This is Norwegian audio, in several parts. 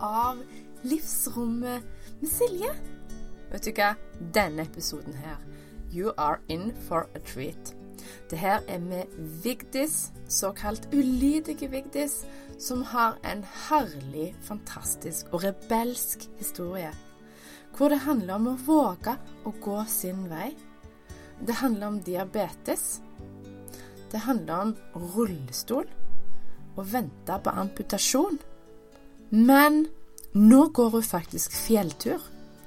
av Livsrommet med Silje. Vet du hva? Denne episoden her, you are in for a treat. Det her er med Vigdis, såkalt ulydige Vigdis, som har en herlig, fantastisk og rebelsk historie. Hvor det handler om å våge å gå sin vei. Det handler om diabetes. Det handler om rullestol Å vente på amputasjon. Men nå går hun faktisk fjelltur,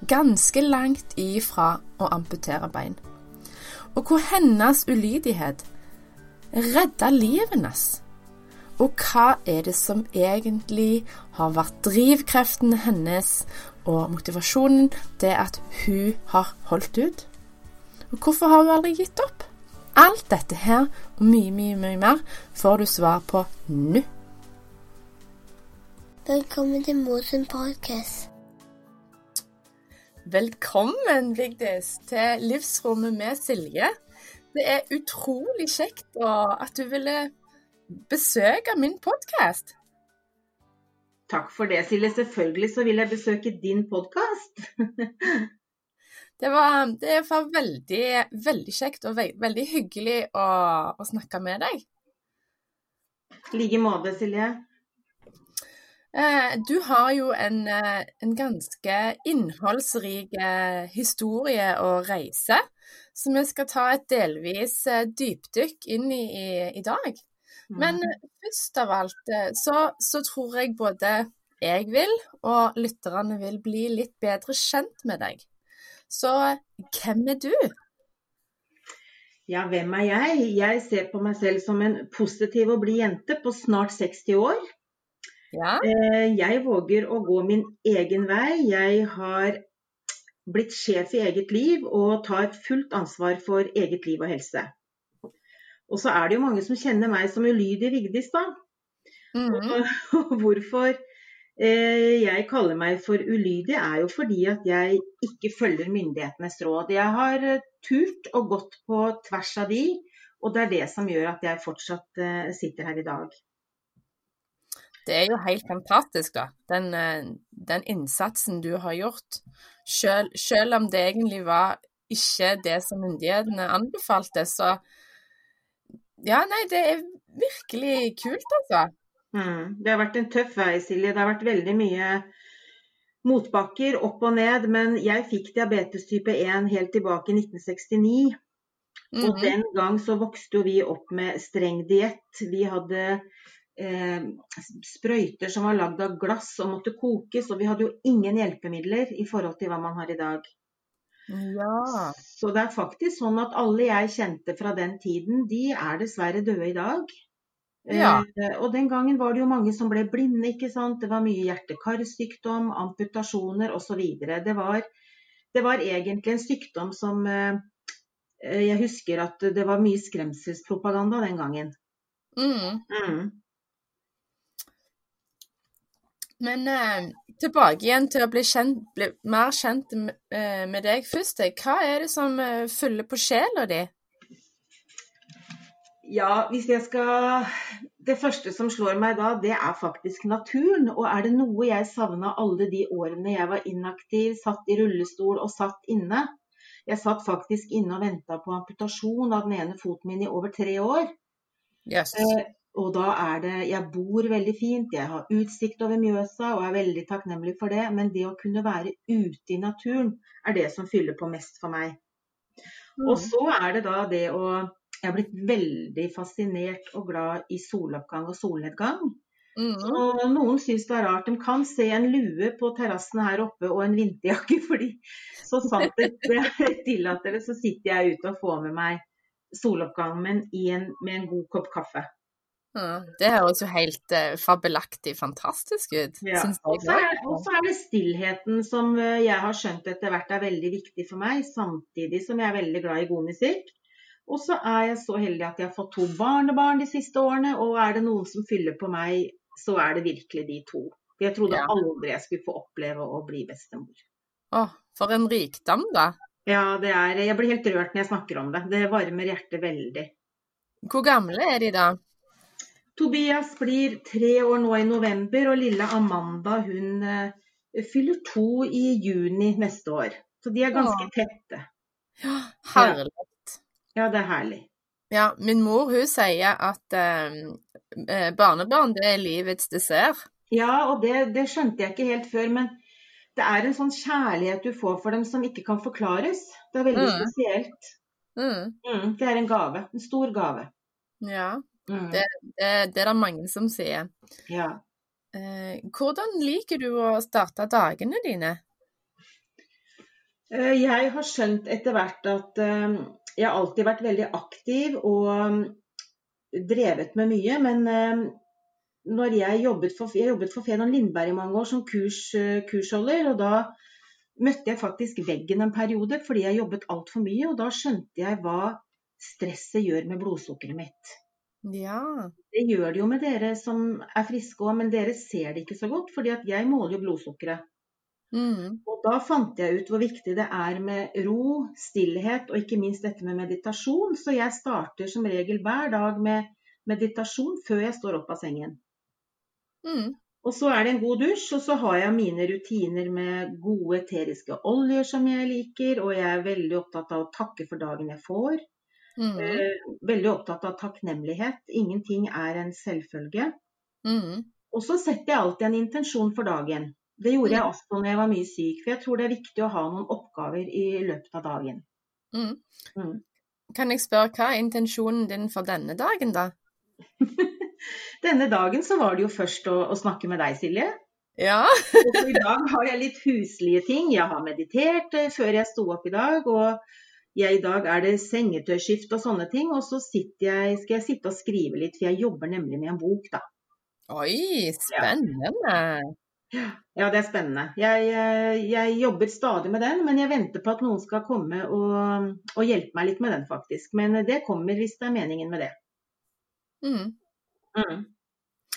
ganske langt ifra å amputere bein. Og hvor hennes ulydighet redda livet hennes. Og hva er det som egentlig har vært drivkreften hennes og motivasjonen? Det at hun har holdt ut. Og hvorfor har hun aldri gitt opp? Alt dette her og mye, mye, mye mer får du svar på nå. Velkommen til Mosen podcast. Velkommen, Vigdis, til Livsrommet med Silje. Det er utrolig kjekt at du ville besøke min podkast. Takk for det, Silje. Selvfølgelig så vil jeg besøke din podkast. Det var, det var veldig, veldig kjekt og ve veldig hyggelig å, å, snakke med deg. I like måte, Silje. Eh, du har jo en, eh, en ganske innholdsrik eh, historie og reise, som vi skal ta et delvis dypdykk inn i i, i dag. Men mm. først av alt så, så tror jeg både jeg vil, og lytterne vil bli litt bedre kjent med deg. Så hvem er du? Ja, hvem er jeg? Jeg ser på meg selv som en positiv og blid jente på snart 60 år. Ja. Eh, jeg våger å gå min egen vei. Jeg har blitt sjef i eget liv og tar fullt ansvar for eget liv og helse. Og så er det jo mange som kjenner meg som ulydig Vigdis, da. Mm og, og hvorfor Eh, jeg kaller meg for ulydig, er jo fordi at jeg ikke følger myndighetenes råd. Jeg har eh, turt og gått på tvers av de, og det er det som gjør at jeg fortsatt eh, sitter her i dag. Det er jo helt fantastisk, da. Den, den innsatsen du har gjort. Selv, selv, om det egentlig var ikke det som myndighetene anbefalte, så Ja, nei, det er virkelig kult, altså. Mm. Det har vært en tøff vei, Silje. Det har vært veldig mye motbakker opp og ned. Men jeg fikk diabetes type 1 helt tilbake i 1969. Mm Og den gang så vokste jo vi opp med streng diett. Vi hadde eh, sprøyter som var lagd av glass og måtte kokes. Og vi hadde jo ingen hjelpemidler i forhold til hva man har i dag. Ja. Så det er faktisk sånn at alle jeg kjente fra den tiden, de er dessverre døde i dag. Ja. Eh, og den gangen var det jo mange som ble blinde, ikke sant. Det var mye hjerte-karsykdom, amputasjoner osv. Det, var, det var egentlig en sykdom som eh, Jeg husker at det var mye skremselspropaganda den gangen. Mm. Mm. Men eh, tilbake igjen til å bli, kjent, bli mer kjent med, eh, med deg først. Hva er det som eh, fyller på sjela di? Ja, hvis jeg skal Det første som slår meg da, det er faktisk naturen. Og er det noe jeg savna alle de årene jeg var inaktiv, satt i rullestol og satt inne Jeg satt faktisk inne og venta på amputasjon av den ene foten min i over tre år. Yes. Og da er det Jeg bor veldig fint, jeg har utsikt over Mjøsa og er veldig takknemlig for det. Men det å kunne være ute i naturen er det som fyller på mest for meg. Mm. Og så er det da det å jeg har blitt veldig fascinert og glad i soloppgang og solnedgang. Mm. Og noen syns det er rart. De kan se en lue på terrassen her oppe og en vinterjakke, fordi så sant det tillater det, så sitter jeg ute og får med meg soloppgangen en, med en god kopp kaffe. Det høres jo helt uh, fabelaktig fantastisk ut. Ja. Og så er, det stillheten som uh, jeg har skjønt etter hvert er veldig viktig for meg, samtidig som jeg er veldig glad i god musikk. Og så er jeg så heldig at jeg har fått to barnebarn de siste årene, og er det noen som fyller på meg, så er det virkelig de to. Jeg trodde ja. aldri jeg skulle få oppleve å bli bestemor. Å, for en rikdom, da. Ja, det er Jeg blir helt rørt når jeg snakker om det. Det varmer hjertet veldig. Hvor gamle er de da? Tobias blir tre år nå i november, og lille Amanda hun uh, fyller to i juni neste år. Så de er ganske ja. tette. Ja, herlig. Ja, det er herlig. Ja, min mor hun sier at eh, barnebarn det er livets dessert. Ja, og det, det, skjønte jeg ikke helt før. Men det er en sånn kjærlighet du får for dem som ikke kan forklares. Det er veldig mm. spesielt. Mm. Mm, det er en gave. En stor gave. Ja, mm. det, det, det, er det mange som sier. Ja. Eh, hvordan liker du å starte dagene dine? Eh, jeg har skjønt etter hvert at eh, jeg har alltid vært veldig aktiv og mm, drevet med mye. Men når jeg jobbet for, jeg jobbet for Fenon Lindberg i mange år som kurs, kursholder, og da møtte jeg faktisk veggen en periode fordi jeg jobbet altfor mye. Og da skjønte jeg hva stresset gjør med blodsukkeret mitt. Ja. Det gjør det jo med dere som er friske òg, men dere ser det ikke så godt. fordi at jeg måler jo blodsukkeret. Mm. Og da fant jeg ut hvor viktig det er med ro, stillhet og ikke minst dette med meditasjon. Så jeg starter som regel hver dag med meditasjon før jeg står opp av sengen. Mm. Og så er det en god dusj, og så har jeg mine rutiner med gode eteriske oljer som jeg liker, og jeg er veldig opptatt av å takke for dagen jeg får. Mm. Eh, veldig opptatt av takknemlighet. Ingenting er en selvfølge. Mm. Og så setter jeg alltid en intensjon for dagen. Det gjorde jeg mm. også når jeg var mye syk, for jeg tror det er viktig å ha noen oppgaver i løpet av dagen. Mm. Mm. Kan jeg spørre, hva er intensjonen din for denne dagen, da? denne dagen så var det jo først å, å snakke med deg, Silje. Ja. I dag har jeg litt huslige ting. Jeg har meditert eh, før jeg sto opp i dag. og jeg, I dag er det sengetøyskift og sånne ting. Og så jeg, skal jeg sitte og skrive litt, for jeg jobber nemlig med en bok, da. Oi, spennende. Ja. Ja, det er spennende. Jeg, eh, jeg, jobber stadig med den, men jeg venter på at noen skal komme og, og, hjelpe meg litt med den, faktisk. Men det kommer hvis det er meningen med det. Mm. Mm.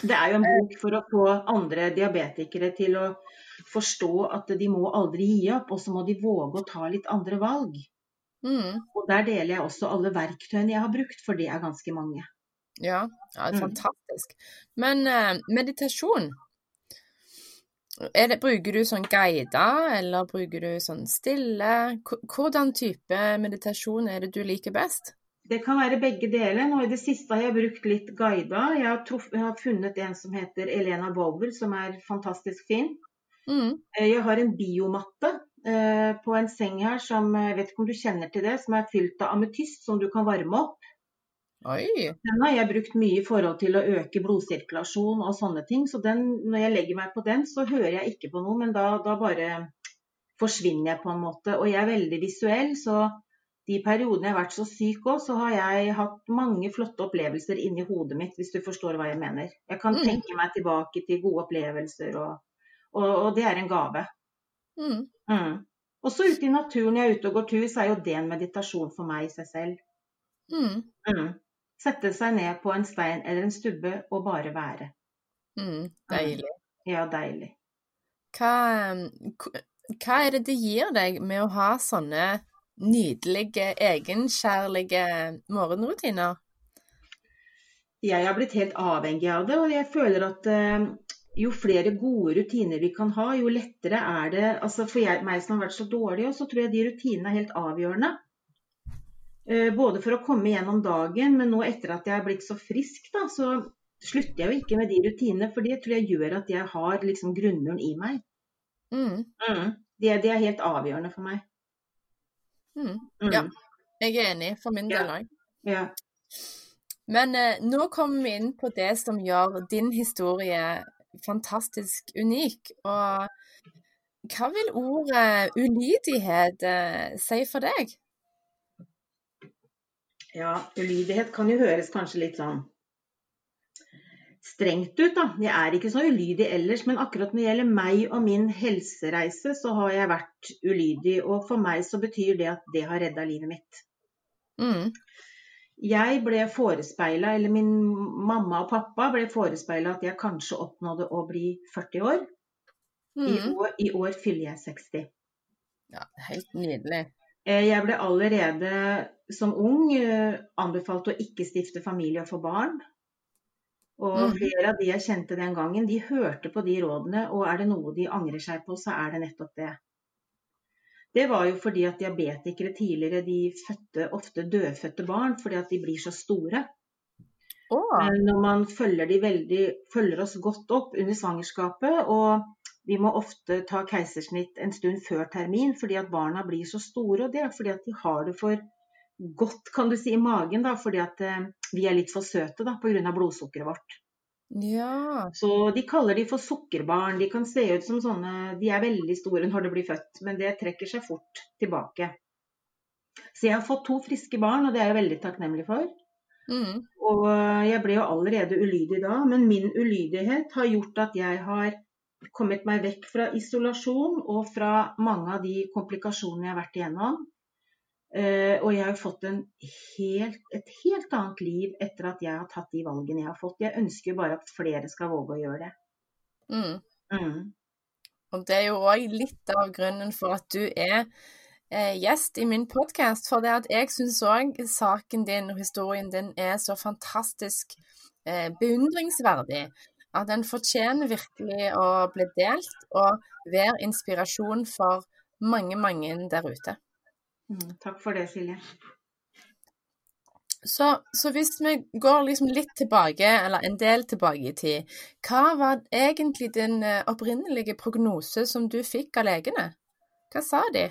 Det er jo en bok for å få andre diabetikere til å forstå at de må aldri gi opp, og så må de våge å ta litt andre valg. Mm. Og der deler jeg også alle verktøyene jeg har brukt, for det er ganske mange. Ja, ja mm. fantastisk. Men uh, meditasjon, det, bruker du sånn guider, eller bruker du sånn stille? Hvordan type meditasjon er det du liker best? Det kan være begge deler. Nå I det siste har jeg brukt litt guider. Jeg har, truff, jeg har funnet en som heter Elena Bower, som er fantastisk fin. Mm. Eh, jeg har en biomatte på en seng her som jeg vet ikke om du kjenner til det, som er fylt av ametyst som du kan varme opp. Oi. Den har jeg brukt mye i forhold til å øke blodsirkulasjon og sånne ting. Så den, når jeg legger meg på den, så hører jeg ikke på noe, men da, da bare forsvinner jeg på en måte. Og jeg er veldig visuell, så de periodene jeg har vært så syk òg, så har jeg hatt mange flotte opplevelser inni hodet mitt, hvis du forstår hva jeg mener. Jeg kan mm. tenke meg tilbake til gode opplevelser, og, og, og det er en gave. Mm. Mm. Også ute i naturen, jeg er ute og går tur, så er jo det en meditasjon for meg i seg selv. Mm. mm. Sette seg ned på en stein eller en stubbe og bare være. Mm, deilig. Ja, deilig. Hva, hva, er det det gir deg med å ha sånne nydelige, egenkjærlige morgenrutiner? Jeg har blitt helt avhengig av det, og jeg føler at uh, jo flere gode rutiner vi kan ha, jo lettere er det altså For jeg, meg som har vært så dårlig, så tror jeg de rutinene er helt avgjørende. Eh, både for å komme gjennom dagen, men nå etter at jeg er blitt så frisk, da, så slutter jeg jo ikke med de rutinene. For det tror jeg gjør at jeg har liksom grunnmuren i meg. Mm. Mm. Det, det, er helt avgjørende for meg. Mm. mm. Ja, jeg er enig for min del òg. Ja. Men eh, nå kommer vi inn på det som gjør din historie fantastisk unik. Og hva vil ordet ulydighet eh, si for deg? Ja, ulydighet kan jo høres kanskje litt sånn strengt ut, da. Jeg er ikke så ulydig ellers, men akkurat når det gjelder meg og min helsereise, så har jeg vært ulydig. Og for meg så betyr det at det har redda livet mitt. Mm. Jeg ble forespeila, eller min mamma og pappa ble forespeila at jeg kanskje oppnådde å bli 40 år. Mm. I, år I år fyller jeg 60. Ja, helt nydelig. Eh, jeg ble allerede som ung eh, anbefalt å ikke stifte familie og få barn. Og mm. flere av de jeg kjente den gangen, de hørte på de rådene, og er det noe de angrer seg på, så er det nettopp det. Det var jo fordi at diabetikere tidligere de fødte ofte dødfødte barn fordi at de blir så store. Oh. Når man følger, veldig, følger oss godt opp under svangerskapet, og vi må ofte ta keisersnitt en stund før termin fordi at barna blir så store, og det er fordi at de har det for godt kan du si, i magen, da, fordi at eh, vi er litt for søte da, pga. blodsukkeret vårt. Ja. Så de kaller de for sukkerbarn. De kan se ut som sånne De er veldig store når de blir født, men det trekker seg fort tilbake. Så jeg har fått to friske barn, og det er jeg veldig takknemlig for. Mm. Og jeg ble jo allerede ulydig da, men min ulydighet har gjort at jeg har kommet meg vekk fra isolasjon og fra mange av de komplikasjonene jeg har vært igjennom. Uh, og jeg har fått helt, et helt annet liv etter at jeg har tatt de valgene jeg har fått. Jeg ønsker bare at flere skal våge å gjøre det. Mm. Mm. Og det er jo òg litt av grunnen for at du er eh, gjest i min podkast. For det at jeg syns òg saken din og historien din er så fantastisk eh, beundringsverdig. At den fortjener virkelig å bli delt og være inspirasjon for mange, mange der ute. Mm, takk for det, Silje. Så, så, hvis vi går liksom litt tilbake, eller en del tilbake i tid, hva var egentlig din eh, opprinnelige prognose som du fikk av legene? Hva sa de?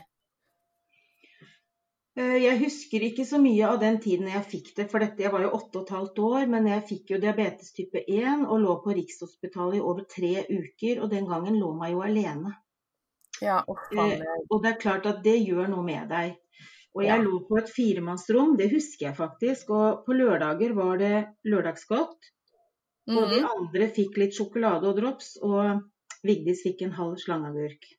Eh, jeg husker ikke så mye av den tiden jeg fikk det, for dette, jeg var jo åtte og et halvt år. Men jeg fikk jo diabetes type 1 og lå på Rikshospitalet i over tre uker. Og den gangen lå meg jo alene. Ja, og, eh, og det er klart at det gjør noe med deg. Og jeg ja. lå på et firemannsrom, det husker jeg faktisk. Og på lørdager var det lørdagsgodt. Mm. Og de mhm. andre fikk litt sjokolade og drops, og Vigdis fikk en halv slangeagurk.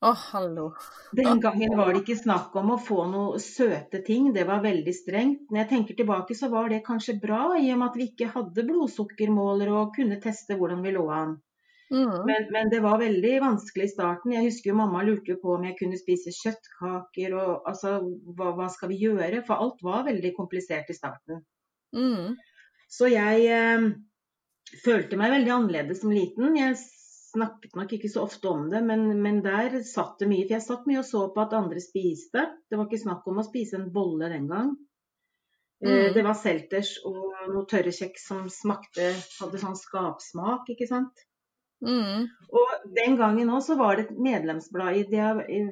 Å, oh, hallo. Den gangen var det ikke snakk om å få noe søte ting, det var veldig strengt. Når jeg tenker tilbake, så var det kanskje bra, i og med at vi ikke hadde blodsukkermåler og kunne teste hvordan vi lå an. Mm. Men, men, det var veldig vanskelig i starten. Jeg husker jo mamma lurte på om jeg kunne spise kjøttkaker og altså hva, hva skal vi gjøre? For alt var veldig komplisert i starten. Mm. Så jeg eh, følte meg veldig annerledes som liten. Jeg snakket nok ikke så ofte om det, men, men, der satt det mye. For jeg satt mye og så på at andre spiste. Det var ikke snakk om å spise en bolle den gang. Eh, mm. Det var selters og noe tørre kjeks som smakte, hadde sånn skapsmak, ikke sant. Mm. Og Den gangen òg så var det et medlemsblad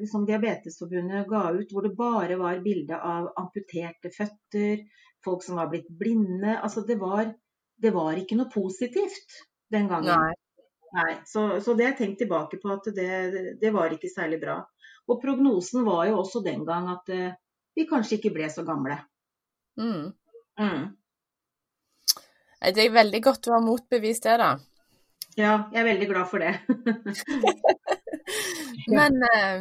som Diabetesforbundet ga ut, hvor det bare var bilde av amputerte føtter, folk som var blitt blinde. Altså det var, det var ikke noe positivt den gangen. Nei. Nei. Så, så, det har jeg tenkt tilbake på at det, det, var ikke særlig bra. Og prognosen var jo også den gang at uh, vi kanskje ikke ble så gamle. Mm. Mm. Det er veldig godt å ha motbevist det, da. Ja, jeg er veldig glad for det. Men eh,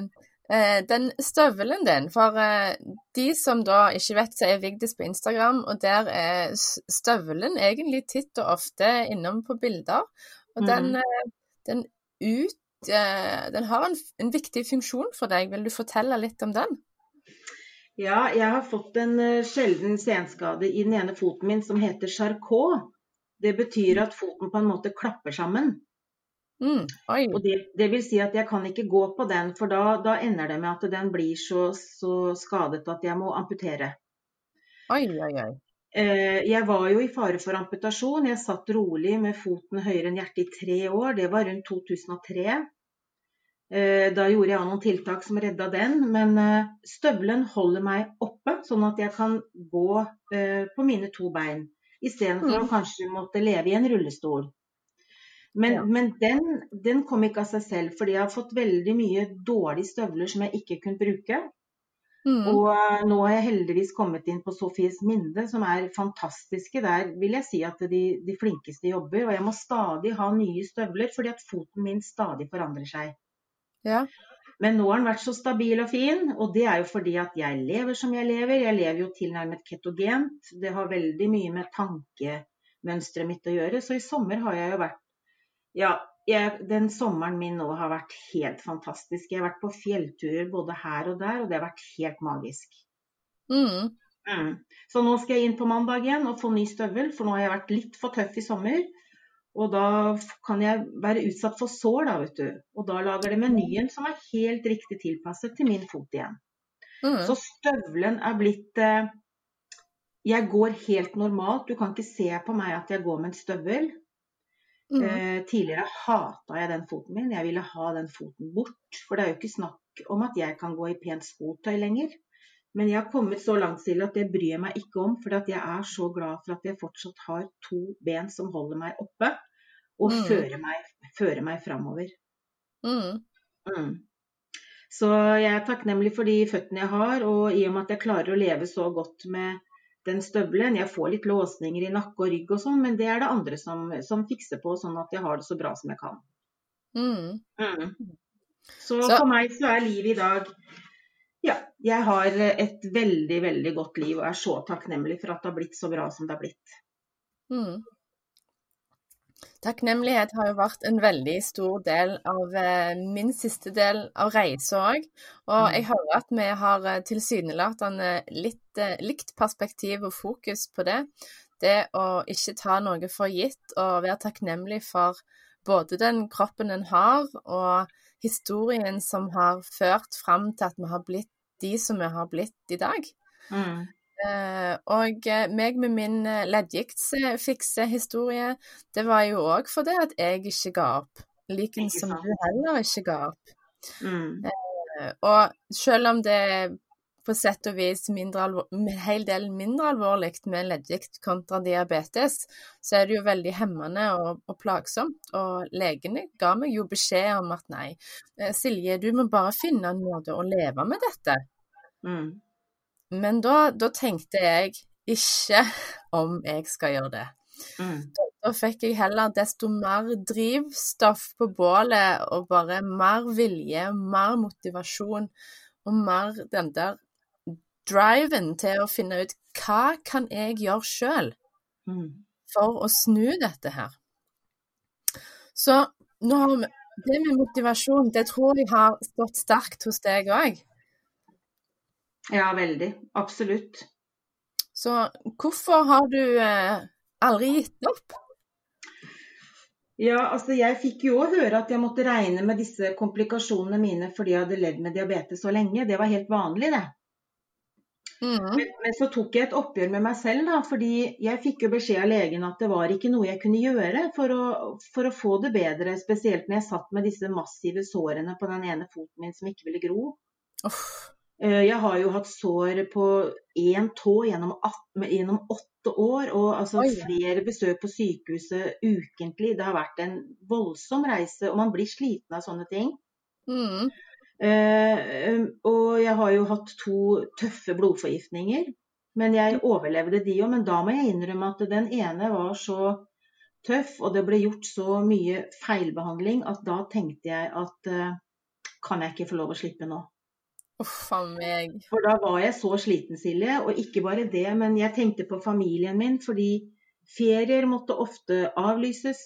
eh, den støvelen din, for eh, de som da ikke vet, så er Vigdis på Instagram, og der er støvelen egentlig titt og ofte innom på bilder. Og mm. den, eh, den, ut, eh, den har en, en, viktig funksjon for deg. Vil du fortelle litt om den? Ja, jeg har fått en sjelden senskade i den ene foten min som heter Charcot. Det betyr at foten på en måte klapper sammen. Mm, og det, det, vil si at jeg kan ikke gå på den, for da, da ender det med at den blir så, så, skadet at jeg må amputere. Oi, oi, oi. Eh, jeg var jo i fare for amputasjon. Jeg satt rolig med foten høyere enn hjertet i tre år. Det var rundt 2003. Eh, da gjorde jeg noen tiltak som redda den, men eh, støvelen holder meg oppe, sånn at jeg kan gå på mine to bein. Istedenfor mm. kanskje måtte leve i en rullestol. Men, ja. men den, den, kom ikke av seg selv, fordi jeg har fått veldig mye dårlige støvler som jeg ikke kunne bruke. Mm. Og uh, nå har jeg heldigvis kommet inn på Sofies Minde, som er fantastiske. Der vil jeg si at de, de flinkeste jobber. Og jeg må stadig ha nye støvler, fordi at foten min stadig forandrer seg. Ja. Men nå har den vært så stabil og fin, og det er jo fordi at jeg lever som jeg lever. Jeg lever jo tilnærmet ketogent. Det har veldig mye med tankemønsteret mitt å gjøre. Så i sommer har jeg jo vært Ja, jeg, den sommeren min nå har vært helt fantastisk. Jeg har vært på fjellturer både her og der, og det har vært helt magisk. Mm. Mm. Så nå skal jeg inn på mandag igjen og få ny støvel, for nå har jeg vært litt for tøff i sommer. Og da kan jeg være utsatt for sår, da, vet du. Og da lager det menyen som er helt riktig tilpasset til min fot igjen. Mm. Så støvelen er blitt eh, Jeg går helt normalt. Du kan ikke se på meg at jeg går med en støvel. Mm. Eh, tidligere hata jeg den foten min. Jeg ville ha den foten bort. For det er jo ikke snakk om at jeg kan gå i pent skotøy lenger. Men jeg har kommet så langt til at det bryr jeg meg ikke om, for jeg er så glad for at jeg fortsatt har to ben som holder meg oppe og mm. fører meg, føre meg framover. Mm. Mm. Så jeg er takknemlig for de føttene jeg har, og i og med at jeg klarer å leve så godt med den støvelen Jeg får litt låsninger i nakke og rygg og sånn, men det er det andre som, som, fikser på, sånn at jeg har det så bra som jeg kan. Mm. Mm. Så, så, for meg så er livet i dag Ja, jeg har et veldig, veldig godt liv og er så takknemlig for at det har blitt så bra som det har blitt. Mm. Takknemlighet har jo vært en veldig stor del av eh, min siste del av reisa òg. Og jeg mm. hører at vi har eh, tilsynelatende litt eh, likt perspektiv og fokus på det. Det å ikke ta noe for gitt og være takknemlig for både den kroppen en har, og historien som har ført fram til at vi har blitt de som vi har blitt i dag. Mm. Eh, og eh, meg med min eh, leddgiktsfikse-historie, det var jo òg fordi at jeg ikke ga opp. Liken som du heller ikke ga opp. Mm. Og selv om det er på sett og vis en hel del mindre alvorlig med leddgikt kontra diabetes, så er det jo veldig hemmende og, og, plagsomt. Og legene ga meg jo beskjed om at nei, Silje, du må bare finne en måte å leve med dette. Mm. Men da, da, tenkte jeg ikke om jeg skal gjøre det. Mm. Da, da, fikk jeg heller desto mer drivstoff på bålet og bare mer vilje, mer motivasjon og mer den der driven til å finne ut hva kan jeg gjøre sjøl mm. for å snu dette her. Så nå har vi, det med motivasjon, det tror jeg har stått sterkt hos deg òg. Ja, veldig. Absolutt. Så hvorfor har du eh, aldri gitt opp? Ja, altså jeg fikk jo høre at jeg måtte regne med disse komplikasjonene mine fordi jeg hadde levd med diabetes så lenge. Det var helt vanlig, det. Mm. Men, men, så tok jeg et oppgjør med meg selv, da, fordi jeg fikk jo beskjed av legen at det var ikke noe jeg kunne gjøre for å, for å få det bedre. Spesielt når jeg satt med disse massive sårene på den ene foten min som ikke ville gro. Uff. Eh, jeg har jo hatt sår på én tå gjennom, gjennom, åtte år, og altså flere besøk på sykehuset ukentlig. Det har vært en voldsom reise, og man blir sliten av sånne ting. Mm. Uh, og jeg har jo hatt to tøffe blodforgiftninger, men jeg overlevde de òg. Men da må jeg innrømme at den ene var så tøff, og det ble gjort så mye feilbehandling at da tenkte jeg at uh, kan jeg ikke få lov å slippe nå? Uff a meg. For da var jeg så sliten, Silje. Og ikke bare det, men jeg tenkte på familien min. Fordi ferier måtte ofte avlyses.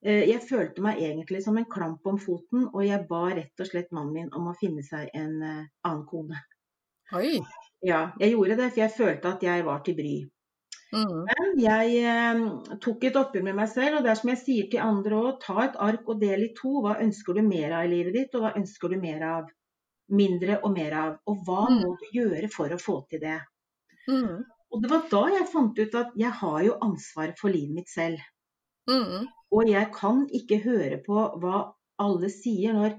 Eh, jeg følte meg egentlig som en klamp om foten, og jeg ba rett og slett mannen min om å finne seg en eh, annen kone. Oi. Ja, jeg gjorde det, for jeg følte at jeg var til bry. Mm. Men jeg eh, tok et oppgjør med meg selv, og det er som jeg sier til andre òg, ta et ark og del i to. Hva ønsker du mer av i livet ditt, og hva ønsker du mer av? Mindre og mer av. Og hva mm. må du gjøre for å få til det? Mm. Og det var da jeg fant ut at jeg har jo ansvar for livet mitt selv. Mm. Og jeg kan ikke høre på hva alle sier når,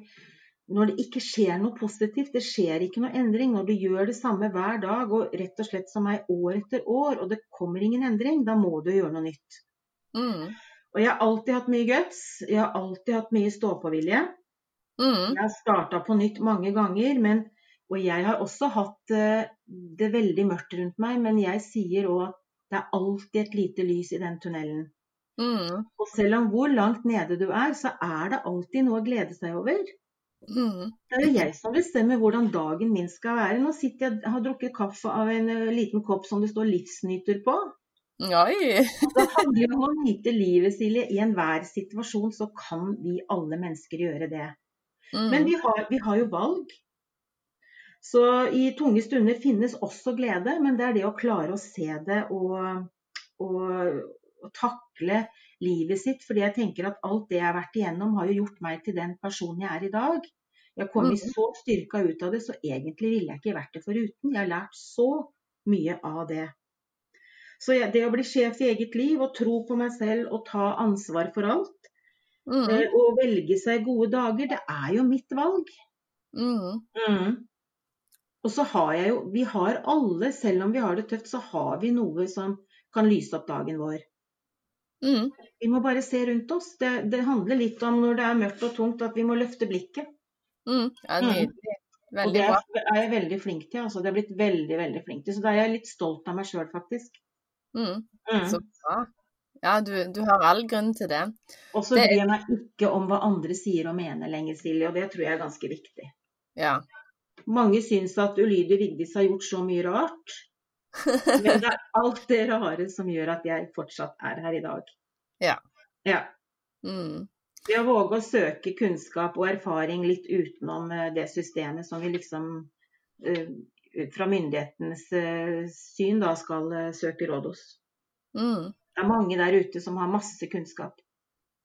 når, det ikke skjer noe positivt. Det skjer ikke noe endring. Når du gjør det samme hver dag og rett og slett som meg år etter år, og det kommer ingen endring, da må du gjøre noe nytt. Mm. Og jeg har alltid hatt mye guts. Jeg har alltid hatt mye stå-på-vilje. Mm. Jeg har starta på nytt mange ganger, men, og jeg har også hatt uh, det veldig mørkt rundt meg. Men jeg sier òg at det er alltid et lite lys i den tunnelen. Mm. Og selv om hvor langt nede du er, så er det alltid noe å glede seg over. Mm. Det er jo jeg som bestemmer hvordan dagen min skal være. Nå sitter jeg og har drukket kaffe av en uh, liten kopp som det står 'livsnyter' på. Oi. det handler om å nyte livet, Silje. I enhver situasjon så kan vi alle mennesker gjøre det. Mm. Men vi har, vi har, jo valg. Så i tunge stunder finnes også glede, men det er det å klare å se det og, og, og takle livet sitt. Fordi jeg tenker at alt det jeg har vært igjennom, har jo gjort meg til den personen jeg er i dag. Jeg har kommet mm. så styrka ut av det, så egentlig ville jeg ikke vært det foruten. Jeg har lært så mye av det. Så det å bli sjef i eget liv og tro på meg selv og ta ansvar for alt, mm. Eh, og velge seg gode dager, det er jo mitt valg. Mm. mm. Og så har jeg jo Vi har alle, selv om vi har det tøft, så har vi noe som kan lyse opp dagen vår. Mm. Vi må bare se rundt oss. Det, det, handler litt om når det er mørkt og tungt, at vi må løfte blikket. Mm. Ja, mm. nydelig. Og det er jeg veldig flink til. Altså. Det er blitt veldig, veldig flink til. Så da er jeg litt stolt av meg sjøl, faktisk. Mm. mm. Så bra. Ja, du, du, har all grunn til det. Og så bryr jeg meg ikke om hva andre sier og mener lenger, Silje, og det tror jeg er ganske viktig. Ja. Mange syns at ulydig Vigdis har gjort så mye rart. Men det er alt det rare som gjør at jeg fortsatt er her i dag. Ja. ja. Mm. Det å våge å søke kunnskap og erfaring litt utenom eh, det systemet som vi liksom ut fra myndighetenes uh, syn da skal søke råd hos. Mm. Det er mange der ute som har masse kunnskap.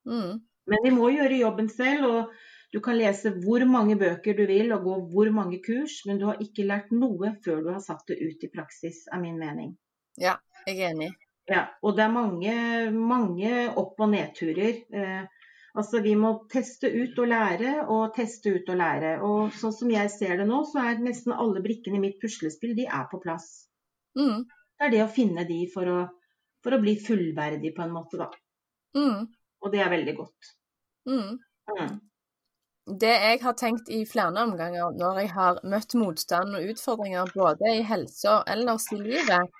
Mm. Men vi må gjøre jobben selv. og Du kan lese hvor mange bøker du vil og gå hvor mange kurs, men du har ikke lært noe før du har satt det ut i praksis, er min mening. Ja, jeg er enig. Ja, og det er mange, mange opp- og nedturer. Eh, Altså Vi må teste ut og lære og teste ut og lære. Og sånn som jeg ser det nå, så er nesten alle brikkene i mitt puslespill de er på plass. Mm. Det er det å finne de for å, for å, bli fullverdig på en måte, da. Mm. Og det er veldig godt. Mm. mm. Det jeg har tenkt i flere omganger når jeg har møtt motstand og utfordringer både i helse og ellers i livet,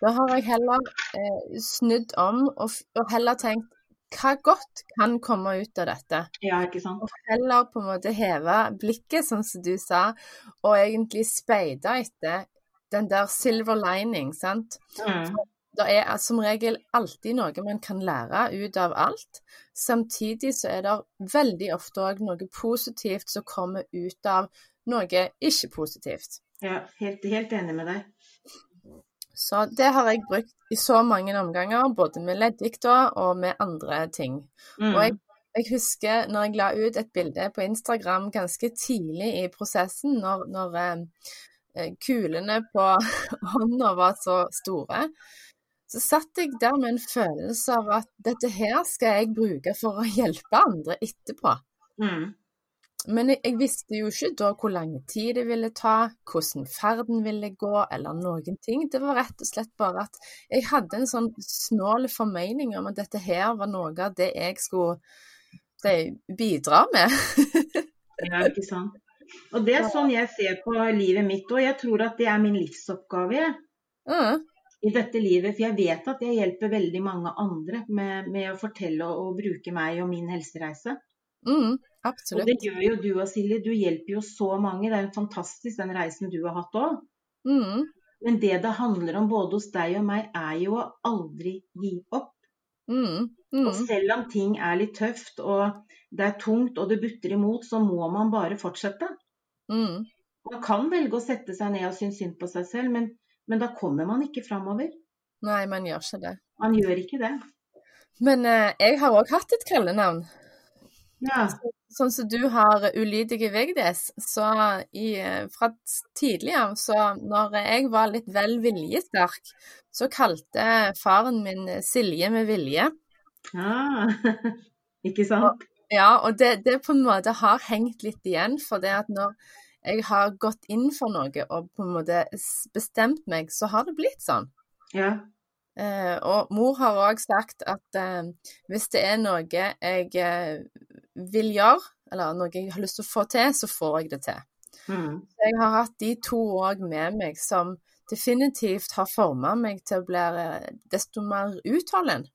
da har jeg heller eh, snudd om og, og heller tenkt hva godt kan komme ut av dette? Ja, ikke sant. Og heller på en måte heve blikket, sånn som du sa, og egentlig speide etter den der silver lining, sant. Mm. Det er som regel alltid noe man kan lære ut av alt. Samtidig så er det veldig ofte òg noe positivt som kommer ut av noe ikke positivt. Ja, helt, helt enig med deg. Så det har jeg brukt i så mange omganger, både med leddikta og med andre ting. Mm. Og jeg, jeg, husker når jeg la ut et bilde på Instagram ganske tidlig i prosessen, når, når eh, kulene på hånda var så store, så satt jeg der med en følelse av at dette her skal jeg bruke for å hjelpe andre etterpå. Mm. Men jeg, jeg, visste jo ikke da hvor lang tid det ville ta, hvordan ferden ville gå, eller noen ting. Det var rett og slett bare at jeg hadde en sånn snål formening om at dette her var noe av det jeg skulle det, bidra med. ja, ikke sant. Og det er sånn jeg ser på livet mitt òg. Jeg tror at det er min livsoppgave. Mm. I dette livet, For jeg vet at jeg hjelper veldig mange andre med, med å fortelle og, og bruke meg og min helsereise. Mm. Absolutt. Og det gjør jo du og Silje. Du hjelper jo så mange. Det er jo fantastisk den reisen du har hatt òg. Mm. Men det det handler om både hos deg og meg, er jo å aldri gi opp. Mm. Mm. Og selv om ting er litt tøft og det er tungt og det butter imot, så må man bare fortsette. Mm. Man kan velge å sette seg ned og synes synd på seg selv, men, men da kommer man ikke framover. Nei, man gjør ikke det. Man gjør ikke det. Men eh, jeg har òg hatt et kallenavn. Ja. Sånn som du har ulydige Vigdis, så i, fra tidligere, så når jeg var litt vel viljesterk, så kalte faren min Silje med vilje. Ah, ikke sant? Og, ja, og det, det, på en måte har hengt litt igjen. For det at når jeg har gått inn for noe og på en måte bestemt meg, så har det blitt sånn. Ja. Eh, og mor har òg sagt at eh, hvis det er noe jeg eh, vil gjøre, eller noe jeg har lyst til å få til, så får jeg det til. Mm. Jeg har hatt de to òg med meg som definitivt har forma meg til å bli eh, desto mer utholden.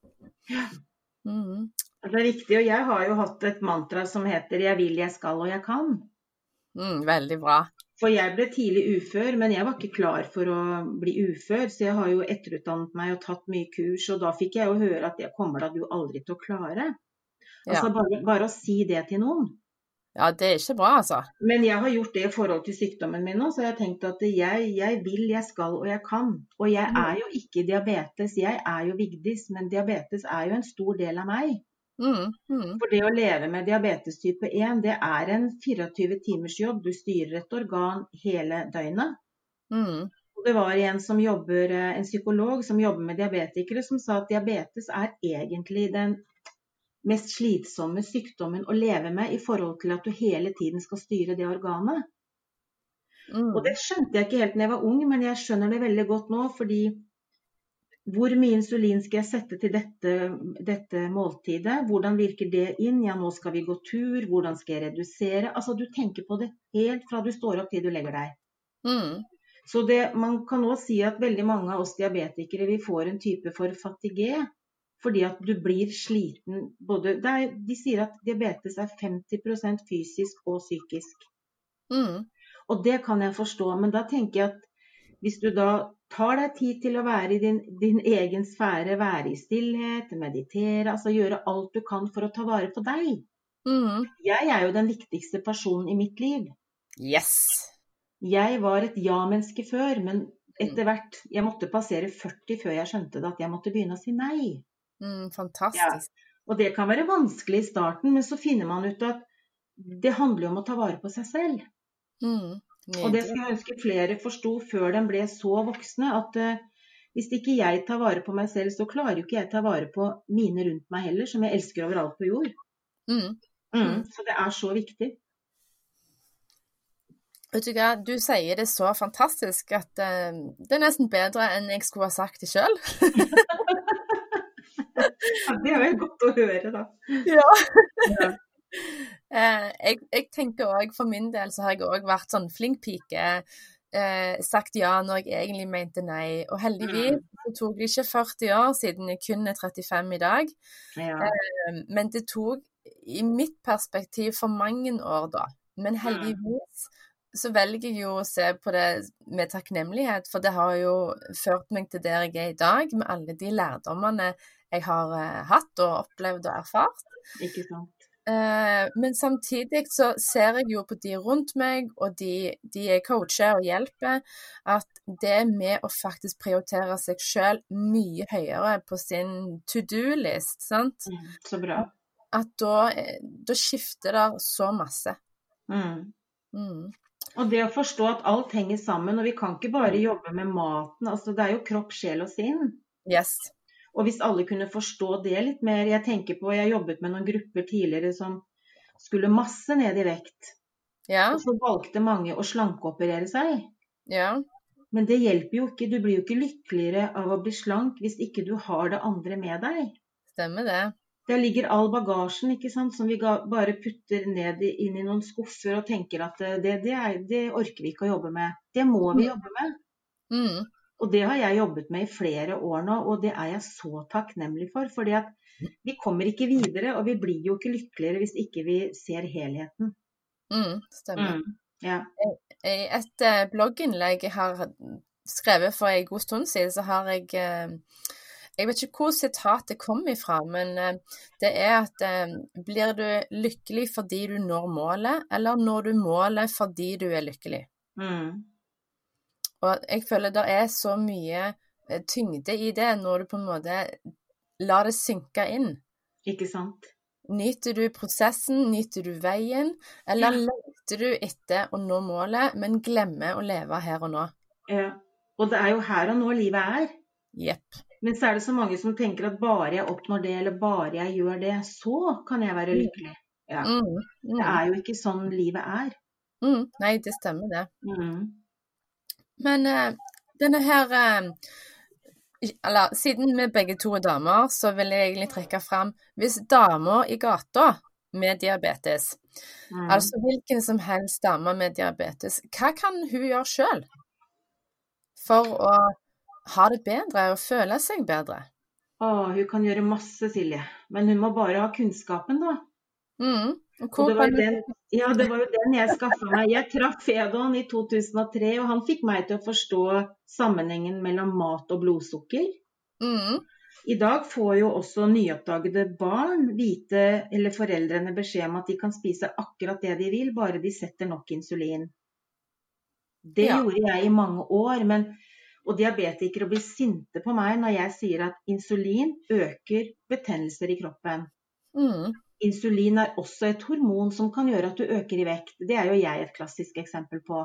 Mm. Det er viktig, og jeg har jo hatt et mantra som heter 'jeg vil, jeg skal og jeg kan'. Mm, veldig bra. For jeg ble tidlig ufør, men jeg var ikke klar for å bli ufør. Så jeg har jo etterutdannet meg og tatt mye kurs, og da fikk jeg jo høre at det kommer da du aldri til å klare. Altså bare, bare, å si det til noen. Ja, det er ikke bra, altså. Men jeg har gjort det i forhold til sykdommen min nå, så jeg har tenkt at jeg, jeg vil, jeg skal og jeg kan. Og jeg mm. er jo ikke diabetes, jeg er jo Vigdis, men diabetes er jo en stor del av meg. Mm, mm. For det å leve med diabetes type 1, det er en 24 timers jobb. Du styrer et organ hele døgnet. Mm. Det var en, som jobber, eh, en psykolog som jobber med diabetikere, som sa at diabetes er egentlig den mest slitsomme sykdommen å leve med i forhold til at du hele tiden skal styre det organet. Mm. Og det skjønte jeg ikke helt da jeg var ung, men jeg skjønner det veldig godt nå. fordi hvor mye insulin skal jeg sette til dette, dette, måltidet? Hvordan virker det inn? Ja, nå skal vi gå tur. Hvordan skal jeg redusere? Altså, du tenker på det helt fra du står opp til du legger deg. Mm. Så det, man kan òg si at veldig mange av oss diabetikere vi får en type for fatigé. Fordi at du blir sliten både er, De sier at diabetes er 50% fysisk og psykisk. Mm. Og det kan jeg forstå, men da tenker jeg at hvis du da tar deg tid til å være i din, din, egen sfære, være i stillhet, meditere, altså gjøre alt du kan for å ta vare på deg. Mm. Jeg er jo den viktigste personen i mitt liv. Yes. Jeg var et ja-menneske før, men etter hvert Jeg måtte passere 40 før jeg skjønte det, at jeg måtte begynne å si nei. Mm, fantastisk. Ja. Og det kan være vanskelig i starten, men så finner man ut at det handler om å ta vare på seg selv. Mm. Og det skulle jeg ønske flere forsto før de ble så voksne, at uh, hvis ikke jeg tar vare på meg selv, så klarer jo ikke jeg ta vare på mine rundt meg heller, som jeg elsker overalt på jord. Mm. Mm. mm. Så det er så viktig. Vet du hva, du sier det så fantastisk at uh, det er nesten bedre enn jeg skulle ha sagt det sjøl. ja, det er jo godt å høre, da. Ja. Eh, jeg, jeg, tenker òg, for min del så har jeg òg vært sånn flink pike. Eh, sagt ja når jeg egentlig mente nei. Og heldigvis mm. så tok det ikke 40 år, siden jeg kun er 35 i dag. Ja. Eh, men det tok i mitt perspektiv for mange år, da. Men mm. heldigvis så velger jeg jo å se på det med takknemlighet, for det har jo ført meg til der jeg er i dag, med alle de lærdommene jeg har uh, hatt og opplevd og erfart. Ikke sant. Eh, men samtidig så ser jeg jo på de rundt meg, og de, de jeg coacher og hjelper, at det med å faktisk prioritere seg sjøl mye høyere på sin to do-list, sant. Mm, så bra. At da, eh, da skifter det så masse. Mm. Mm. Og det å forstå at alt henger sammen, og vi kan ikke bare mm. jobbe med maten. altså Det er jo kropp, sjel og sinn. Yes. Og hvis alle kunne forstå det litt mer Jeg tenker på, jeg jobbet med noen grupper tidligere som skulle masse ned i vekt. Ja. Og så valgte mange å slankeoperere seg. Ja. Men det hjelper jo ikke. Du blir jo ikke lykkeligere av å bli slank hvis ikke du har det andre med deg. Stemmer det. Der ligger all bagasjen ikke sant, som vi bare putter ned inn i noen skuffer og tenker at det, det, er, det orker vi ikke å jobbe med. Det må vi mm. jobbe med. Mm. Og det har jeg jobbet med i flere år nå, og det er jeg så takknemlig for. fordi at vi kommer ikke videre, og vi blir jo ikke lykkeligere hvis ikke vi ser helheten. Mm, stemmer. Mm, ja. I et uh, blogginnlegg jeg har skrevet for en god stund siden, så har jeg uh, Jeg vet ikke hvor sitatet kom ifra, men uh, det er at blir du lykkelig fordi du når målet, eller når du målet fordi du er lykkelig? Mm. Og jeg føler det er så mye eh, tyngde i det når du på en måte lar det synke inn. Ikke sant. Nyter du prosessen, nyter du veien, eller ja. leter du etter å nå målet, men glemmer å leve her og nå? Ja, og det er jo her og nå livet er. Jepp. Men så er det så mange som tenker at bare jeg oppnår det, eller bare jeg gjør det, så kan jeg være mm. lykkelig. Ja. Mm, mm. Det er jo ikke sånn livet er. Mm. Nei, det stemmer det. Mm. Men uh, denne her uh, Eller siden vi begge to er damer, så vil jeg egentlig trekke fram Hvis damer i gata med diabetes, mm. altså hvilken som helst dame med diabetes, hva kan hun gjøre sjøl for å ha det bedre og føle seg bedre? Å, hun kan gjøre masse, Silje. Men hun må bare ha kunnskapen, da. Mm. Det var, den, ja, det var jo den jeg skaffa meg. Jeg traff Fedon i 2003, og han fikk meg til å forstå sammenhengen mellom mat og blodsukker. Mm. I dag får jo også nyoppdagede barn vite, eller foreldrene beskjed om at de kan spise akkurat det de vil, bare de setter nok insulin. Det ja. gjorde jeg i mange år. Men, og diabetikere blir sinte på meg når jeg sier at insulin øker betennelser i kroppen. Mm. Insulin er også et hormon som kan gjøre at du øker i vekt. Det er jo jeg et klassisk eksempel på.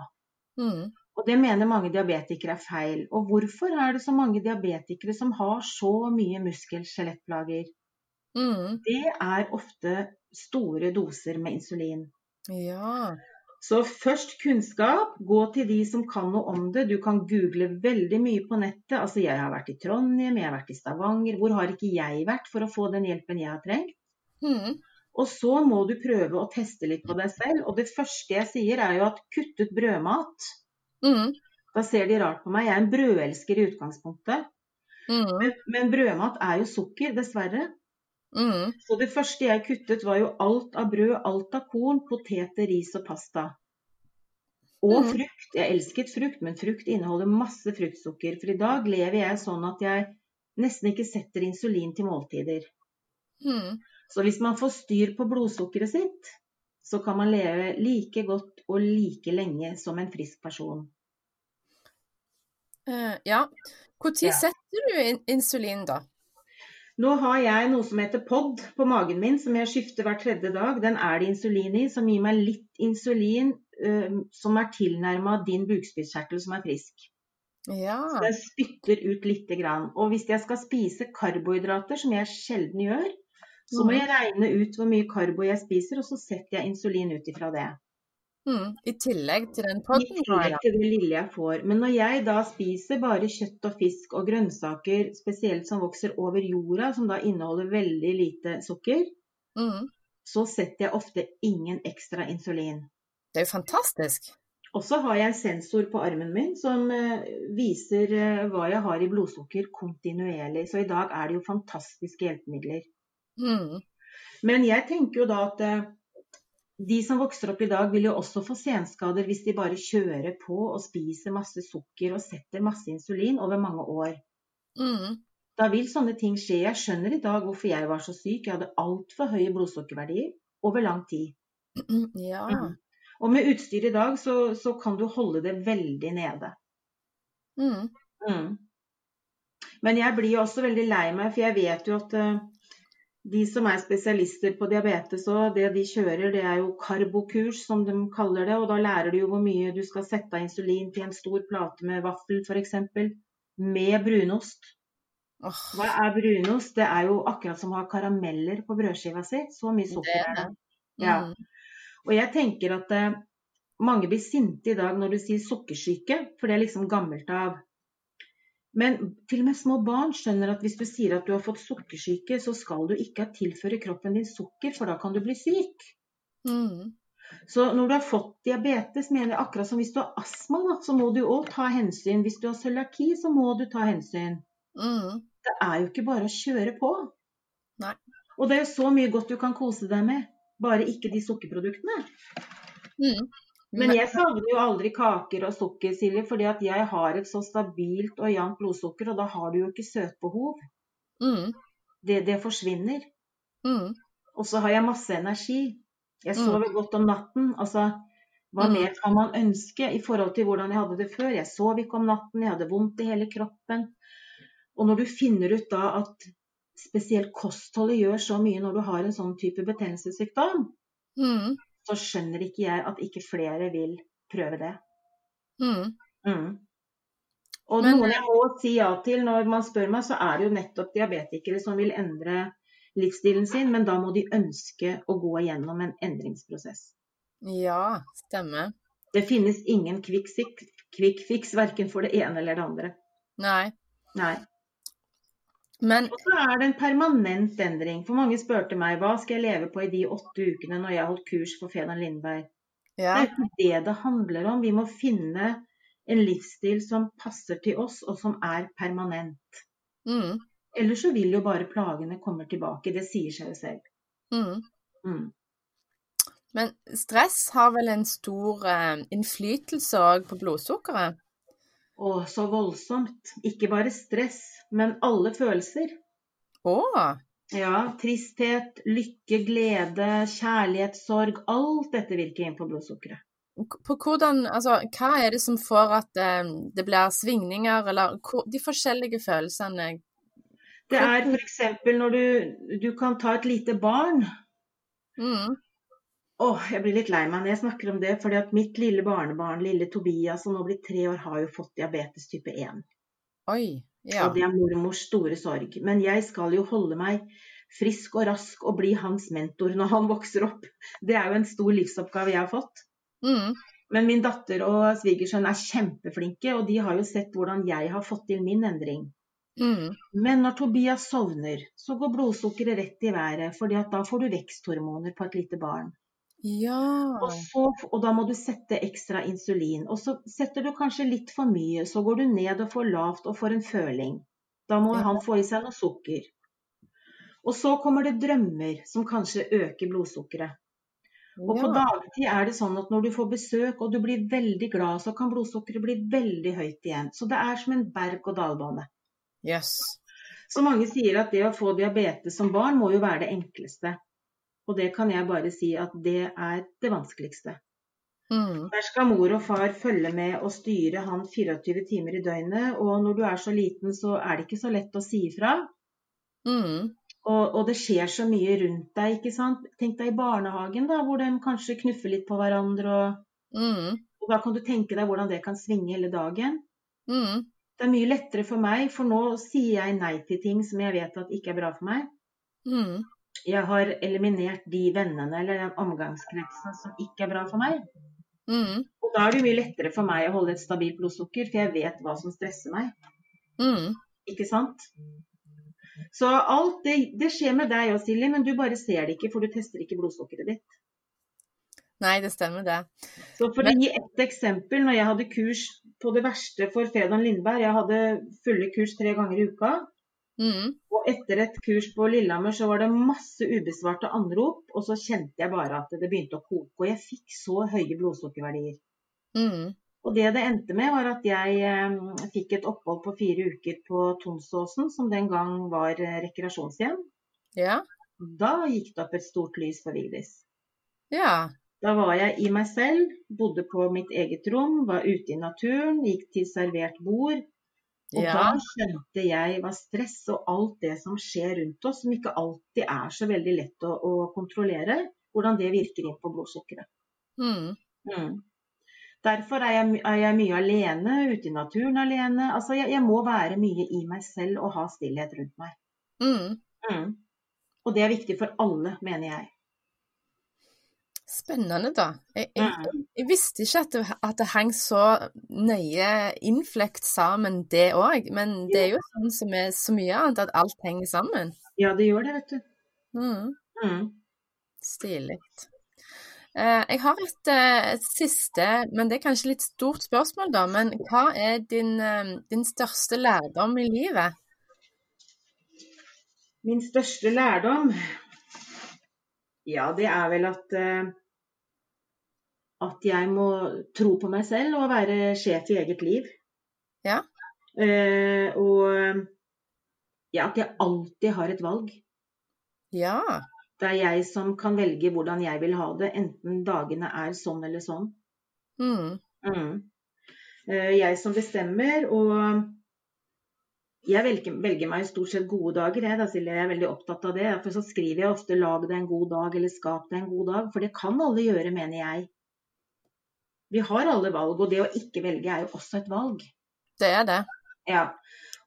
Mm. Og det mener mange diabetikere er feil. Og hvorfor er det så mange diabetikere som har så mye muskel-skjelettplager? Mm. Det er ofte store doser med insulin. Ja. Så først kunnskap. Gå til de som kan noe om det. Du kan google veldig mye på nettet. Altså, jeg har vært i Trondheim, jeg har vært i Stavanger. Hvor har ikke jeg vært for å få den hjelpen jeg har trengt? Mm. Og så må du prøve å teste litt på deg selv. Og det første jeg sier, er jo at kuttet brødmat Mm. Da ser de rart på meg. Jeg er en brødelsker i utgangspunktet. Mm. Men, men, brødmat er jo sukker, dessverre. Mm. Så det første jeg kuttet, var jo alt av brød, alt av korn, poteter, ris og pasta. Og mm. frukt. Jeg elsket frukt, men frukt inneholder masse fruktsukker. For i dag lever jeg sånn at jeg nesten ikke setter insulin til måltider. Mm. Så hvis man får styr på blodsukkeret sitt, så kan man leve like godt og like lenge som en frisk person. Uh, ja. Når ja. setter du in insulin, da? Nå har jeg noe som heter POD på magen min, som jeg skifter hver tredje dag. Den er det insulin i, som gir meg litt insulin uh, som er tilnærma din bukspyttkjertel som er frisk. Ja. Så jeg spytter ut lite grann. Og hvis jeg skal spise karbohydrater, som jeg sjelden gjør, så må mm. jeg regne ut hvor mye karbo jeg spiser, og så setter jeg insulin ut ifra det. Mm, I tillegg til den potten? I tillegg til det lille jeg får. Men når jeg da spiser bare kjøtt og fisk og grønnsaker, spesielt som vokser over jorda, som da inneholder veldig lite sukker, mm. så setter jeg ofte ingen ekstra insulin. Det er jo fantastisk. Og så har jeg en sensor på armen min som uh, viser uh, hva jeg har i blodsukker kontinuerlig. Så i dag er det jo fantastiske hjelpemidler. Mm. Men jeg tenker jo da at uh, de som vokser opp i dag, vil jo også få senskader hvis de bare kjører på og spiser masse sukker og setter masse insulin over mange år. Mm. Da vil sånne ting skje. Jeg skjønner i dag hvorfor jeg var så syk. Jeg hadde altfor høye blodsukkerverdier over lang tid. Ja. Mm. Og med utstyr i dag så, så, kan du holde det veldig nede. Mm. mm. Men jeg blir også veldig lei meg, for jeg vet jo at uh, de som er spesialister på diabetes òg, det de kjører, det er jo karbokurs, som de kaller det. Og da lærer du jo hvor mye du skal sette av insulin til en stor plate med vaffel f.eks. Med brunost. Hva er brunost? Det er jo akkurat som å ha karameller på brødskiva si. Så mye sukker er det. Ja. Mm. Og jeg tenker at eh, mange blir sinte i dag når du sier sukkersyke, for det er liksom gammelt av. Men til og med små barn skjønner at hvis du sier at du har fått sukkersyke, så skal du ikke tilføre kroppen din sukker, for da kan du bli syk. Mm. Så når du har fått diabetes, mener jeg akkurat som hvis du har astma, så må du òg ta hensyn. Hvis du har cøliaki, så må du ta hensyn. Mm. Det er jo ikke bare å kjøre på. Nei. Og det er jo så mye godt du kan kose deg med, bare ikke de sukkerproduktene. Mm. Men jeg savner jo aldri kaker og sukker, Silje, fordi at jeg har et så stabilt og jevnt blodsukker, og da har du jo ikke søtbehov. Mm. Det, det, forsvinner. Mm. Og så har jeg masse energi. Jeg sover mm. godt om natten. Altså, hva mm. mer kan man ønske i forhold til hvordan jeg hadde det før? Jeg sov ikke om natten, jeg hadde vondt i hele kroppen. Og når du finner ut da at spesielt kostholdet gjør så mye når du har en sånn type betennelsessykdom, mm så skjønner ikke jeg at ikke flere vil prøve det. Mm. Mm. Og Men, noen jeg må si ja til når man spør meg, så er det jo nettopp diabetikere som vil endre livsstilen sin, men da må de ønske å gå igjennom en endringsprosess. Ja, stemmer. Det finnes ingen quick fix, verken for det ene eller det andre. Nei. Nei. Men, og så er det en permanent endring. For mange spurte meg hva skal jeg leve på i de åtte ukene når jeg holdt kurs for Fedon Lindberg. Ja. Det er ikke det det handler om. Vi må finne en livsstil som passer til oss, og som er permanent. Mm. Ellers så vil jo bare plagene komme tilbake. Det sier seg jo selv. Mm. Mm. Men stress har vel en stor uh, innflytelse òg på blodsukkeret? Å, så voldsomt. Ikke bare stress, men alle følelser. Å? Ja, tristhet, lykke, glede, kjærlighet, sorg. Alt dette virker inn på blodsukkeret. På hvordan, altså, hva er det som får at eh, det blir svingninger, eller de forskjellige følelsene? Det er f.eks. når du, du, kan ta et lite barn. Mm. Åh, jeg blir litt lei meg når jeg snakker om det, fordi at mitt lille barnebarn, lille Tobias, som nå blir tre år, har jo fått diabetes type 1. Oi, ja. Og det er mormors store sorg. Men jeg skal jo holde meg frisk og rask og bli hans mentor når han vokser opp. Det er jo en stor livsoppgave jeg har fått. Mm. Men min datter og svigersønn er kjempeflinke, og de har jo sett hvordan jeg har fått til min endring. Mm. Men når Tobias sovner, så går blodsukkeret rett i været, for da får du veksthormoner på et lite barn. Ja. Og, så, og, da må du sette ekstra insulin. Og så setter du kanskje litt for mye, så går du ned og får lavt og får en føling. Da må ja. han få i seg noe sukker. Og så kommer det drømmer som kanskje øker blodsukkeret. Og på dagtid er det sånn at når du får besøk og du blir veldig glad, så kan blodsukkeret bli veldig høyt igjen. Så det er som en berg-og-dal-bane. Yes. Så mange sier at det å få diabetes som barn må jo være det enkleste. Og det kan jeg bare si at det er det vanskeligste. Mm. Der skal mor og far følge med og styre han 24 timer i døgnet. Og når du er så liten, så er det ikke så lett å si ifra. Mm. Og, og, det skjer så mye rundt deg, ikke sant. Tenk deg i barnehagen, da, hvor de kanskje knuffer litt på hverandre. Og, mm. og da kan du tenke deg hvordan det kan svinge hele dagen. Mm. Det er mye lettere for meg, for nå sier jeg nei til ting som jeg vet at ikke er bra for meg. Mm jeg har eliminert de vennene eller den omgangskretsen som ikke er bra for meg. Mm. Og da er det mye lettere for meg å holde et stabilt blodsukker, for jeg vet hva som stresser meg. Mm. Ikke sant? Så alt det, det skjer med deg òg, Silje, men du bare ser det ikke, for du tester ikke blodsukkeret ditt. Nei, det stemmer det. Så for men... å gi ett eksempel, når jeg hadde kurs på det verste for Fedon Lindberg, jeg hadde fulle kurs tre ganger i uka, Mm. Og etter et kurs på Lillehammer så var det masse ubesvarte anrop, og så kjente jeg bare at det begynte å koke. Og jeg fikk så høye blodsukkerverdier. Mm. Og det det endte med, var at jeg eh, fikk et opphold på fire uker på Tonsåsen, som den gang var eh, rekreasjonshjem. Ja. Da gikk det opp et stort lys for Vigdis. Ja. Da var jeg i meg selv, bodde på mitt eget rom, var ute i naturen, gikk til servert bord, og ja. da skjønte jeg hva stress og alt det som skjer rundt oss, som ikke alltid er så veldig lett å, å kontrollere, hvordan det virker inn på blodsukkeret. Mm. Mm. Derfor er jeg, er jeg, mye alene, ute i naturen alene. Altså, jeg, jeg, må være mye i meg selv og ha stillhet rundt meg. Mm. mm. Og det er viktig for alle, mener jeg. Spennende, da. Jeg, jeg, jeg visste ikke at det, at det, hang så nøye innflekt sammen, det òg. Men det er jo sånn som er så mye annet, at alt henger sammen. Ja, det gjør det, vet du. Mm. Mm. Stilig. Eh, jeg har et, eh, et, siste, men det er kanskje litt stort spørsmål, da. Men hva er din, eh, din største lærdom i livet? Min største lærdom? Ja, det er vel at at jeg må tro på meg selv og være sjef i eget liv. Ja. Eh, og ja, at jeg alltid har et valg. Ja. Det er jeg som kan velge hvordan jeg vil ha det, enten dagene er sånn eller sånn. Mm. Mm. Eh, jeg som bestemmer, og jeg velger, velger, meg stort sett gode dager, jeg, da, Silje. Jeg er veldig opptatt av det. Derfor så skriver jeg ofte 'lag deg en god dag' eller 'skap deg en god dag'. For det kan alle gjøre, mener jeg. Vi har alle valg, og det å ikke velge er jo også et valg. Det er det. Ja.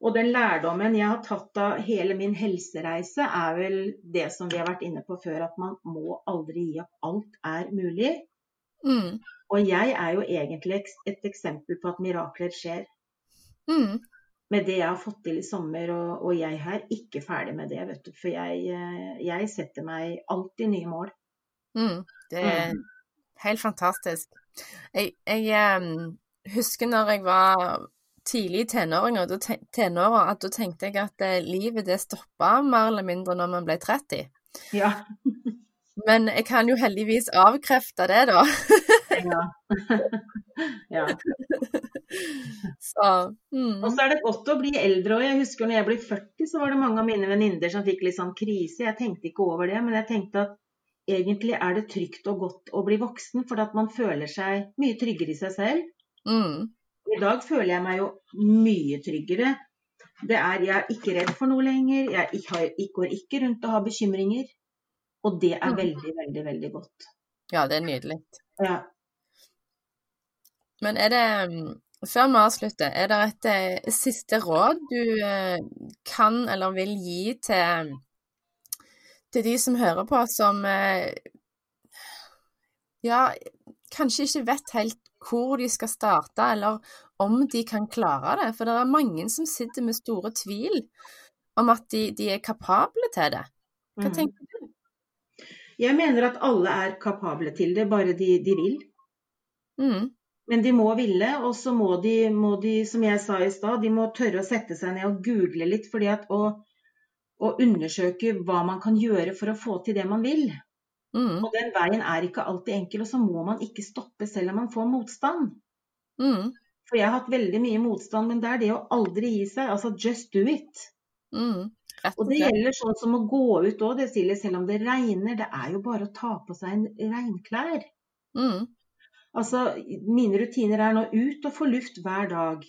Og den lærdommen jeg har tatt av hele min helsereise, er vel det som vi har vært inne på før, at man må aldri gi opp. Alt er mulig. Mm. Og jeg er jo egentlig et eksempel på at mirakler skjer. Mm. Med det jeg har fått til i sommer, og, og jeg er ikke ferdig med det, vet du. For jeg, eh, jeg setter meg alltid nye mål. Mm. Det er mm. helt fantastisk. Jeg, jeg um, husker når jeg var tidlig og tenårer, at da tenkte jeg at uh, livet det stoppa mer eller mindre når man ble 30. Ja. Men jeg kan jo heldigvis avkrefte det, da. ja. ja. så, mm. Og så er det godt å bli eldre. òg. jeg husker når jeg ble 40, så var det mange av mine venninner som fikk litt sånn krise. Jeg tenkte ikke over det, men jeg tenkte at egentlig er det trygt og godt å bli voksen, for at man føler seg mye tryggere i seg selv. Mm. I dag føler jeg meg jo mye tryggere. Det er, Jeg er ikke redd for noe lenger. Jeg, har, går ikke rundt og har bekymringer. Og det er mm. veldig, veldig, veldig godt. Ja, det er nydelig. Ja. Men er det før vi avslutter, er det et, et, siste råd du eh, kan eller vil gi til, til de som hører på, som eh, ja, kanskje ikke vet helt hvor de skal starte, eller om de kan klare det? For det er mange som sitter med store tvil om at de, de er kapable til det. Hva mm. tenker du? Jeg mener at alle er kapable til det, bare de, de vil. Mm. Men de må ville, og så må de, må de, som jeg sa i stad, de må tørre å sette seg ned og google litt. fordi at å, å undersøke hva man kan gjøre for å få til det man vil. Mm. Og den veien er ikke alltid enkel, og så må man ikke stoppe selv om man får motstand. Mm. For jeg har hatt veldig mye motstand, men det er det å aldri gi seg. Altså just do it. Mm. Og det gjelder sånn som å gå ut òg, det Silje, selv om det regner. Det er jo bare å ta på seg en regnklær. Mm. Altså, mine rutiner er nå ut og få luft hver dag.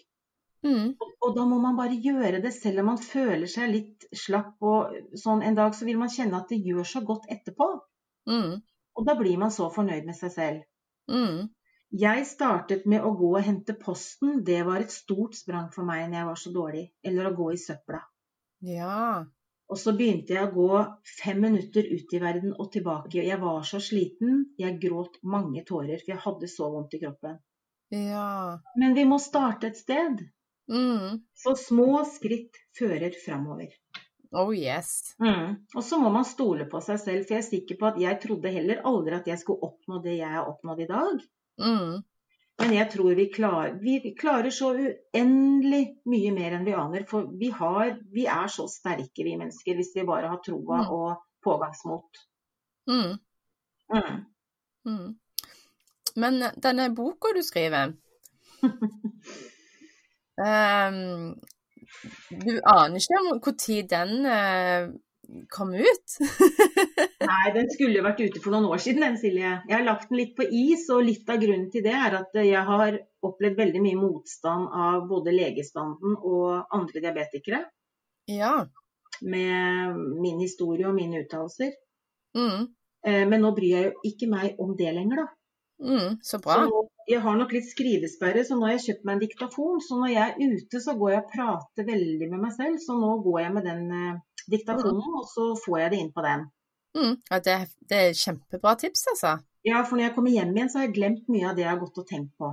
Mm. Og, og, da må man bare gjøre det, selv om man føler seg litt slapp og sånn en dag, så vil man kjenne at det gjør så godt etterpå. Mm. Og da blir man så fornøyd med seg selv. Mm. Jeg startet med å gå og hente posten. Det var et stort sprang for meg når jeg var så dårlig. Eller å gå i søpla. Ja. Og så begynte jeg å gå fem minutter ut i verden og tilbake. Jeg var så sliten. Jeg gråt mange tårer, for jeg hadde så vondt i kroppen. Ja. Men vi må starte et sted. Mm. Så små skritt fører framover. Oh yes. Mm. Og så må man stole på seg selv, for jeg er sikker på at jeg trodde heller aldri at jeg skulle oppnå det jeg har oppnådd i dag. Mm. Men jeg tror vi klarer, vi klarer så uendelig mye mer enn vi aner. For vi, har, vi er så sterke, vi mennesker, hvis vi bare har troa mm. og pågangsmot. Mm. Mm. mm. Men denne boka du skriver um, Du aner ikke om når den uh, kom ut? Nei, den skulle vært ute for noen år siden, den Silje. Jeg har lagt den litt på is, og litt av grunnen til det er at jeg har opplevd veldig mye motstand av både legestanden og andre diabetikere. Ja. Med min historie og mine uttalelser. Mm. Eh, men nå bryr jeg jo ikke meg om det lenger, da. Mm, så bra. Så jeg har nok litt skrivesperre, så nå har jeg kjøpt meg en diktafon. Så når jeg er ute, så går jeg og prater veldig med meg selv. Så nå går jeg med den eh, diktafonen, mm. og så får jeg det inn på den. Mm. Ja, det, det, er kjempebra tips, altså. Ja, for når jeg kommer hjem igjen, så har jeg glemt mye av det jeg har gått og tenkt på.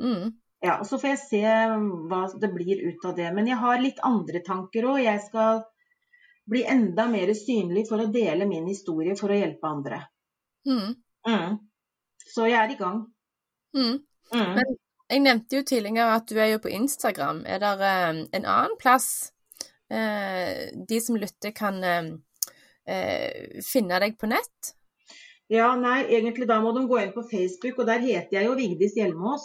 Mm. Ja, og Så får jeg se hva det blir ut av det. Men jeg har litt andre tanker òg. Jeg skal bli enda mer synlig for å dele min historie for å hjelpe andre. Mm. Mm. Så jeg er i gang. Mm. Mm. Men jeg nevnte jo tidligere at du er jo på Instagram. Er det um, en annen plass Eh, de som lytter, kan eh, eh, finne deg på nett? Ja, nei, egentlig da må de gå inn på Facebook, og der heter jeg jo Vigdis Hjelmås.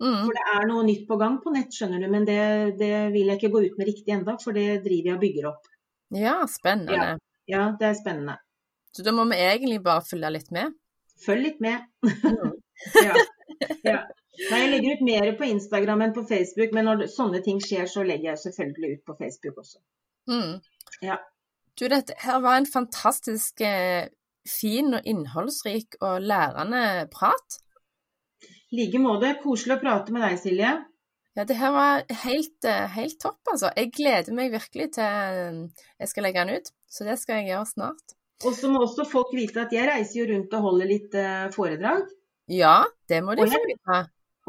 Mm. For det er noe nytt på gang på nett, skjønner du, men det, det vil jeg ikke gå ut med riktig enda, for det driver jeg og bygger opp. Ja, spennende. Ja, ja, det er spennende. Så da må vi egentlig bare følge litt med? Følg litt med. Mm. ja. Ja. Nei, jeg legger ut mer på Instagram enn på Facebook, men når sånne ting skjer, så legger jeg selvfølgelig ut på Facebook også. Mm. Ja. Du, dette her var en fantastisk eh, fin og innholdsrik og lærende prat. I like måte. Koselig å prate med deg, Silje. Ja, det her var helt, eh, helt, topp, altså. Jeg gleder meg virkelig til eh, jeg skal legge den ut, så det skal jeg gjøre snart. Og så må også folk vite at jeg reiser jo rundt og holder litt foredrag. Ja, det må de få vite.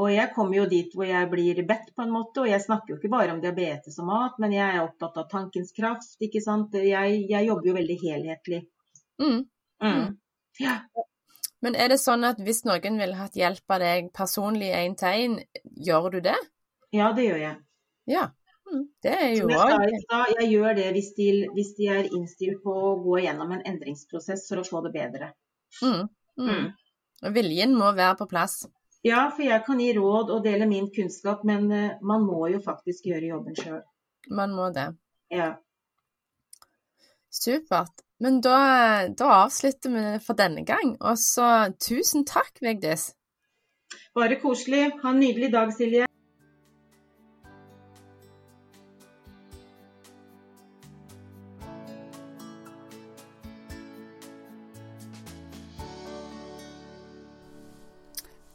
Og jeg kommer jo dit hvor jeg blir bedt, på en måte. Og jeg snakker jo ikke bare om diabetes og mat, men jeg er opptatt av tankens kraft, ikke sant. Jeg, jeg jobber jo veldig helhetlig. Mm. Mm. Ja. Men er det sånn at hvis noen ville hatt hjelp av deg personlig én til én, gjør du det? Ja, det gjør jeg. Ja. Mm. Det er jo òg jeg, jeg gjør det hvis de, hvis de, er innstilt på å gå gjennom en endringsprosess for å få det bedre. Mm. Mm. Viljen må være på plass. Ja, for jeg kan gi råd og dele min kunnskap, men uh, man må jo faktisk gjøre jobben sjøl. Man må det. Ja. Supert. Men da, da, avslutter vi for denne gang. Og så tusen takk, Vigdis. Bare koselig. Ha en nydelig dag, Silje.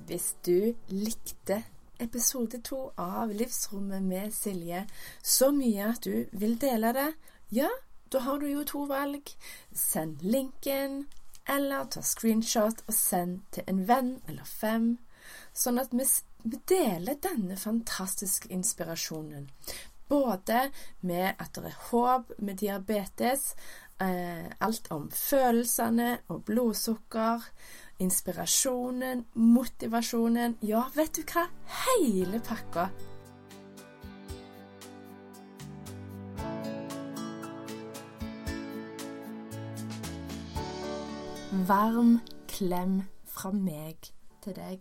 Hvis du likte episode to av Livsrommet med Silje så mye at du vil dele det, ja, da har du jo to valg. Send linken, eller ta screenshot og send til en venn eller fem, sånn at vi deler denne fantastiske inspirasjonen. Både med at det er håp med diabetes, eh, alt om følelsene og blodsukker, inspirasjonen, motivasjonen Ja, vet du hva? Hele pakka. Varm klem fra meg til deg.